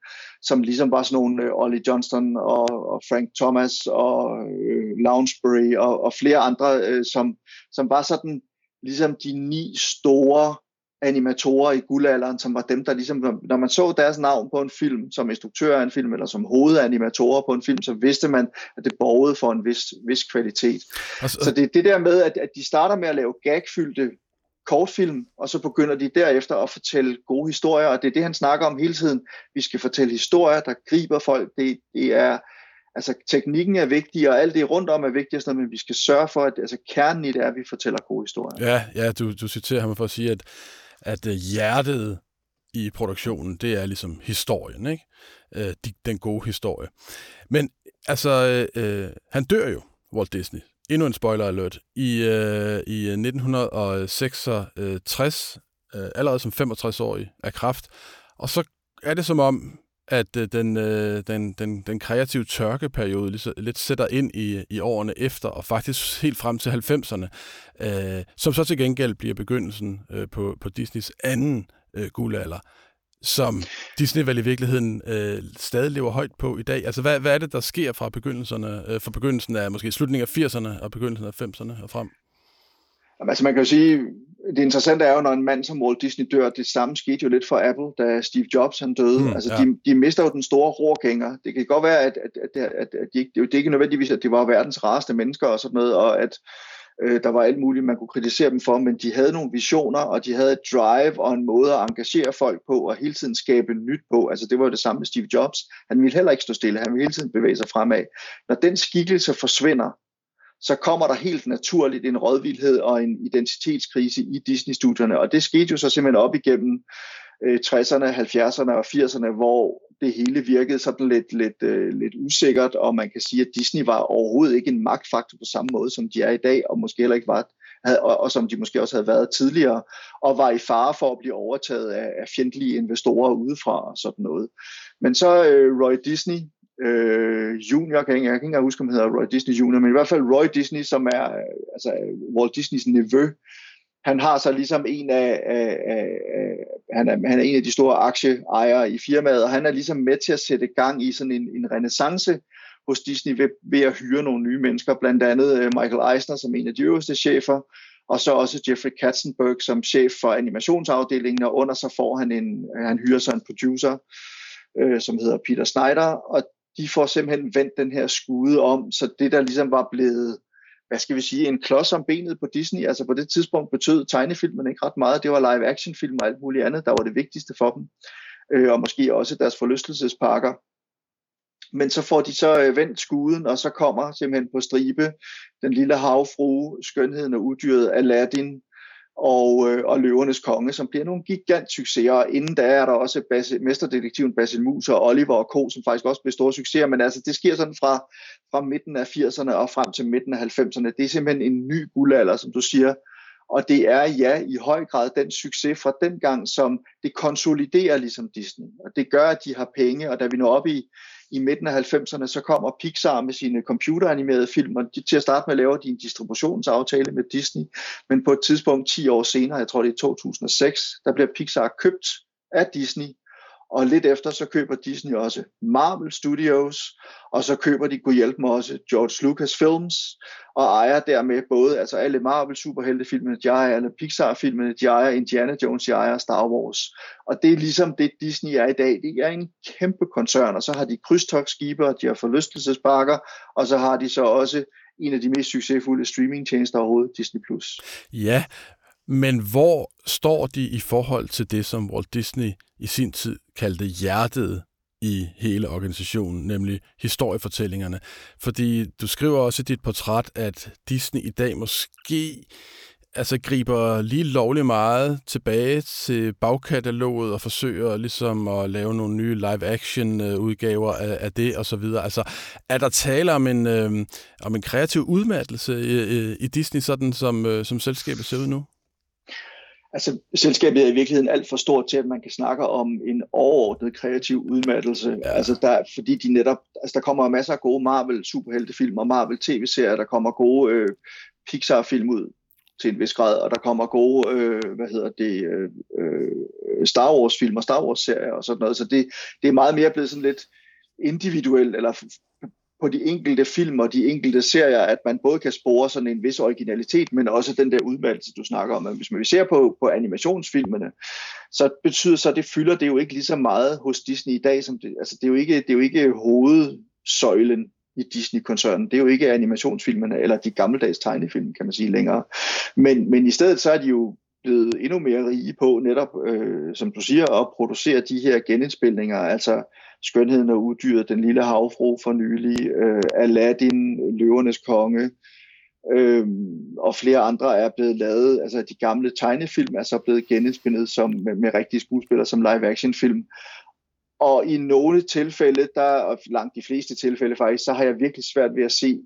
som ligesom var sådan nogle øh, Ollie Johnston og, og Frank Thomas og øh, Lounsbury og, og flere andre, øh, som, som var sådan ligesom de ni store animatorer i guldalderen, som var dem, der ligesom, når man så deres navn på en film, som instruktør af en film, eller som hovedanimatorer på en film, så vidste man, at det borgede for en vis, vis kvalitet. Altså, så det er det der med, at, at de starter med at lave gagfyldte kortfilm, og så begynder de derefter at fortælle gode historier, og det er det, han snakker om hele tiden. Vi skal fortælle historier, der griber folk. Det, det er, altså teknikken er vigtig, og alt det rundt om er vigtigt, men vi skal sørge for, at altså, kernen i det er, at vi fortæller gode historier. Ja, ja du, du citerer ham for at sige, at, at øh, hjertet i produktionen, det er ligesom historien, ikke? Øh, de, den gode historie. Men altså, øh, øh han dør jo, Walt Disney, endnu en spoiler alert. I, øh, i øh, 1966, øh, allerede som 65-årig af kraft. Og så er det som om, at øh, den, øh, den, den, den kreative tørkeperiode lidt, lidt sætter ind i, i årene efter, og faktisk helt frem til 90'erne, øh, som så til gengæld bliver begyndelsen øh, på, på Disneys anden øh, guldalder som Disney vel i virkeligheden øh, stadig lever højt på i dag. Altså, hvad, hvad er det, der sker fra begyndelserne, øh, fra begyndelsen af måske slutningen af 80'erne og begyndelsen af 90'erne og frem? Jamen, altså, man kan jo sige, det interessante er jo, når en mand som Walt Disney dør, det samme skete jo lidt for Apple, da Steve Jobs han døde. Mm, altså, ja. de, de mister jo den store rorgænger. Det kan godt være, at, at, at, at, at de, det er ikke nødvendigvis, at de var verdens rareste mennesker og sådan noget, og at Øh, der var alt muligt, man kunne kritisere dem for, men de havde nogle visioner, og de havde et drive og en måde at engagere folk på, og hele tiden skabe nyt på. Altså det var jo det samme med Steve Jobs. Han ville heller ikke stå stille, han ville hele tiden bevæge sig fremad. Når den skikkelse forsvinder, så kommer der helt naturligt en rådvildhed og en identitetskrise i Disney-studierne, og det skete jo så simpelthen op igennem øh, 60'erne, 70'erne og 80'erne, hvor det hele virkede sådan lidt, lidt, øh, lidt usikkert, og man kan sige, at Disney var overhovedet ikke en magtfaktor på samme måde, som de er i dag, og måske heller ikke var, havde, og, og som de måske også havde været tidligere, og var i fare for at blive overtaget af, af fjendtlige investorer udefra og sådan noget. Men så øh, Roy Disney, øh, junior, jeg kan, ikke, jeg kan ikke huske, om han hedder Roy Disney junior, men i hvert fald Roy Disney, som er altså Walt Disneys nevø, han har så ligesom en af, af, af, af han, er, han er en af de store aktieejere i firmaet, og han er ligesom med til at sætte gang i sådan en, en renaissance hos Disney ved, ved at hyre nogle nye mennesker, blandt andet øh, Michael Eisner som en af de øverste chefer, og så også Jeffrey Katzenberg som chef for animationsafdelingen, og under så får han en, han hyrer så en producer, øh, som hedder Peter Snyder, og de får simpelthen vendt den her skude om, så det der ligesom var blevet hvad skal vi sige, en klods om benet på Disney. Altså på det tidspunkt betød tegnefilmen ikke ret meget. Det var live action film og alt muligt andet, der var det vigtigste for dem. Øh, og måske også deres forlystelsesparker. Men så får de så øh, vendt skuden, og så kommer simpelthen på stribe den lille havfrue, skønheden og uddyret Aladdin, og, øh, og Løvernes Konge, som bliver nogle gigant succeser. Og inden da er der også Basil, mesterdetektiven Basil Mus og Oliver og Co., som faktisk også bliver store succeser. Men altså, det sker sådan fra, fra midten af 80'erne og frem til midten af 90'erne. Det er simpelthen en ny guldalder, som du siger. Og det er ja i høj grad den succes fra den gang, som det konsoliderer ligesom Disney. Og det gør, at de har penge, og da vi når op i i midten af 90'erne, så kommer Pixar med sine computeranimerede film, og de, til at starte med laver de en distributionsaftale med Disney, men på et tidspunkt 10 år senere, jeg tror det er 2006, der bliver Pixar købt af Disney, og lidt efter så køber Disney også Marvel Studios, og så køber de, kunne hjælpe mig også, George Lucas Films, og ejer dermed både altså alle Marvel superheltefilmene, de ejer alle Pixar-filmene, de ejer Indiana Jones, de ejer Star Wars. Og det er ligesom det, Disney er i dag. Det er en kæmpe koncern, og så har de krydstogsskibe, og de har forlystelsesparker, og så har de så også en af de mest succesfulde streamingtjenester overhovedet, Disney+. Plus. Ja, men hvor står de i forhold til det, som Walt Disney i sin tid kaldte hjertet i hele organisationen, nemlig historiefortællingerne. Fordi du skriver også i dit portræt, at Disney i dag måske altså griber lige lovligt meget tilbage til bagkataloget og forsøger ligesom at lave nogle nye live-action øh, udgaver af, af det og så videre. Altså, er der tale om en, øh, om en kreativ udmattelse i, i Disney, sådan som, øh, som selskabet ser ud nu? Altså, selskabet er i virkeligheden alt for stort til, at man kan snakke om en overordnet kreativ udmattelse. Ja. Altså, der, fordi de netop, altså, der kommer masser af gode Marvel superheltefilm og Marvel tv-serier, der kommer gode øh, Pixar-film ud til en vis grad, og der kommer gode, øh, hvad hedder det, øh Star Wars-film og Star Wars-serier og sådan noget. Så det, det er meget mere blevet sådan lidt individuelt, eller på de enkelte film og de enkelte serier, at man både kan spore sådan en vis originalitet, men også den der udmeldelse, du snakker om. Hvis man ser på, på animationsfilmene, så betyder så, at det fylder det jo ikke lige så meget hos Disney i dag, som det, altså det er jo ikke, det er jo ikke hovedsøjlen i Disney-koncernen. Det er jo ikke animationsfilmene eller de gammeldags tegnefilm, kan man sige længere. Men, men i stedet så er de jo blevet endnu mere rige på netop, øh, som du siger, at producere de her genindspilninger, altså Skønheden og Udyret, Den Lille Havfru for nylig, øh, Aladdin, Løvernes Konge, øh, og flere andre er blevet lavet, altså de gamle tegnefilm er så blevet genindspillet som, med, med rigtige skuespillere som live-action film. Og i nogle tilfælde, der, og langt de fleste tilfælde faktisk, så har jeg virkelig svært ved at se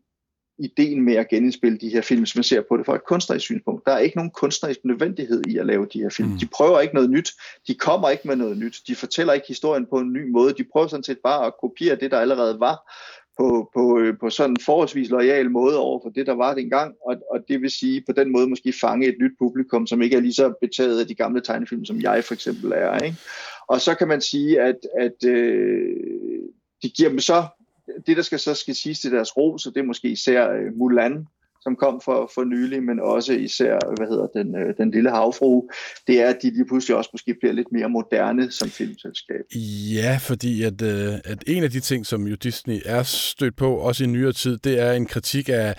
ideen med at genindspille de her film, hvis man ser på det fra et kunstnerisk synspunkt. Der er ikke nogen kunstnerisk nødvendighed i at lave de her film. Mm. De prøver ikke noget nyt. De kommer ikke med noget nyt. De fortæller ikke historien på en ny måde. De prøver sådan set bare at kopiere det, der allerede var på, på, øh, på sådan en forholdsvis lojal måde over for det, der var dengang, og, og det vil sige på den måde måske fange et nyt publikum, som ikke er lige så betaget af de gamle tegnefilm, som jeg for eksempel er. Ikke? Og så kan man sige, at, at øh, de giver dem så det, der skal så skal siges til deres ro, så det er måske især øh, Mulan, som kom for, for nylig, men også især, hvad hedder den, øh, den lille havfru, det er, at de lige pludselig også måske bliver lidt mere moderne som filmselskab. Ja, fordi at, øh, at en af de ting, som jo Disney er stødt på, også i nyere tid, det er en kritik af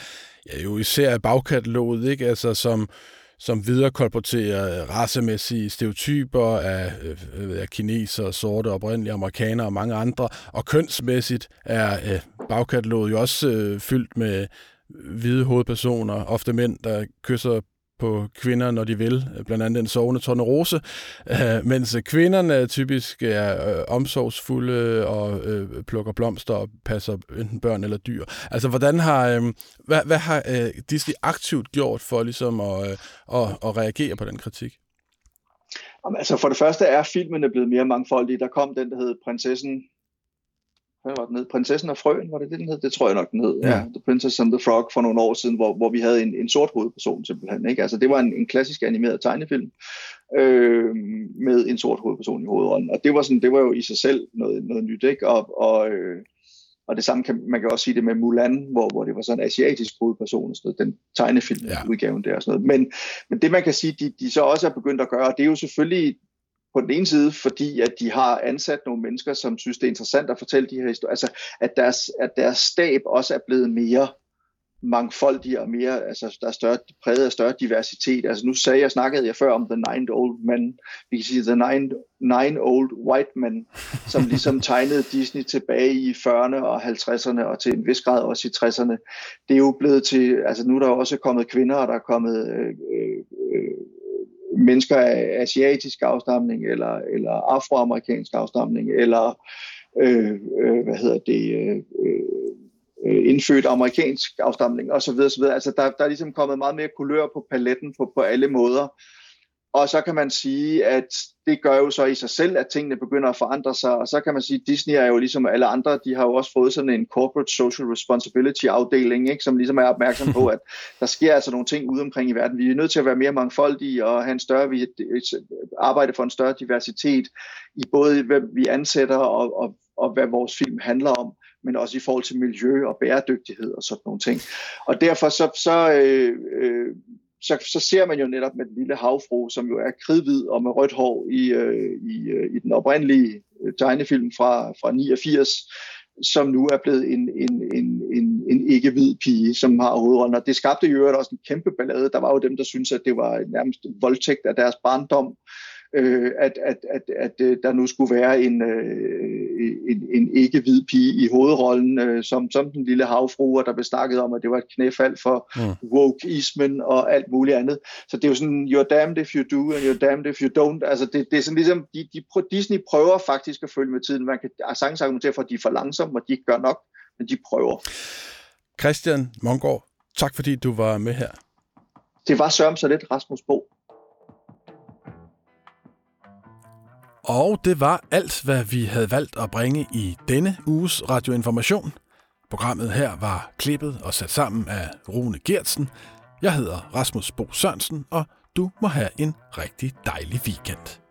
ja, jo især af bagkataloget, ikke? Altså som som viderekolporterer øh, racemæssige stereotyper af, øh, af kineser, sorte, oprindelige amerikanere og mange andre. Og kønsmæssigt er øh, bagkataloget jo også øh, fyldt med øh, hvide hovedpersoner, ofte mænd, der kysser på kvinder, når de vil, blandt andet en sovende tornerose, øh, mens kvinderne typisk er øh, omsorgsfulde og øh, plukker blomster og passer enten børn eller dyr. Altså, hvordan har, øh, hvad, hvad har øh, Disney aktivt gjort for ligesom at, øh, at, at reagere på den kritik? Altså for det første er filmene blevet mere mangfoldige. Der kom den, der hed Prinsessen hvad var den hed? Prinsessen og Frøen, var det det, den hed? Det tror jeg nok, den hed. Ja. ja the Princess and the Frog for nogle år siden, hvor, hvor vi havde en, en sort hovedperson simpelthen. Ikke? Altså, det var en, en klassisk animeret tegnefilm øh, med en sort hovedperson i hovedrollen. Og det var, sådan, det var jo i sig selv noget, noget nyt. Ikke? Og, og, øh, og det samme kan man kan også sige det med Mulan, hvor, hvor det var sådan en asiatisk hovedperson, så den tegnefilm udgaven ja. der og sådan noget. Men, men det man kan sige, de, de så også er begyndt at gøre, det er jo selvfølgelig på den ene side, fordi at de har ansat nogle mennesker, som synes, det er interessant at fortælle de her historier. Altså, at deres, at deres stab også er blevet mere mangfoldig og mere, altså der er større, præget af større diversitet. Altså nu sagde jeg, snakkede jeg før om The Nine Old Men, vi kan sige The Nine, nine Old White Men, som [laughs] ligesom tegnede Disney tilbage i 40'erne og 50'erne og til en vis grad også i 60'erne. Det er jo blevet til, altså nu er der også kommet kvinder, og der er kommet øh, øh, mennesker af asiatisk afstamning, eller, eller afroamerikansk afstamning, eller øh, øh, hvad hedder det, øh, øh, indfødt amerikansk afstamning osv. osv. Altså der, der er ligesom kommet meget mere kulør på paletten på, på alle måder. Og så kan man sige, at det gør jo så i sig selv, at tingene begynder at forandre sig. Og så kan man sige, at Disney er jo ligesom alle andre, de har jo også fået sådan en corporate social responsibility afdeling, ikke, som ligesom er opmærksom på, [laughs] at der sker altså nogle ting ude omkring i verden. Vi er nødt til at være mere mangfoldige og have en større, vi arbejde for en større diversitet i både, hvad vi ansætter og, og, og hvad vores film handler om men også i forhold til miljø og bæredygtighed og sådan nogle ting. Og derfor så, så øh, øh, så, så ser man jo netop med den lille havfru, som jo er kridhvid og med rødt hår i, øh, i, øh, i den oprindelige øh, tegnefilm fra, fra 89, som nu er blevet en, en, en, en, en ikke-hvid pige, som har hovedrollen. Og det skabte jo også en kæmpe ballade. Der var jo dem, der syntes, at det var nærmest voldtægt af deres barndom øh, at, at, at, at øh, der nu skulle være en, øh, en, en ikke-hvid pige i hovedrollen, øh, som, som den lille havfru, og der blev snakket om, at det var et knæfald for mm. wokeismen og alt muligt andet. Så det er jo sådan, you're damned if you do, and you're damned if you don't. Altså det, det er sådan ligesom, de, de, Disney prøver faktisk at følge med tiden. Man kan sagtens argumentere for, at de er for langsomme, og de ikke gør nok, men de prøver. Christian Mongård, tak fordi du var med her. Det var sørm så lidt, Rasmus Bo. Og det var alt, hvad vi havde valgt at bringe i denne uges radioinformation. Programmet her var klippet og sat sammen af Rune Gertsen. Jeg hedder Rasmus Bo Sørensen, og du må have en rigtig dejlig weekend.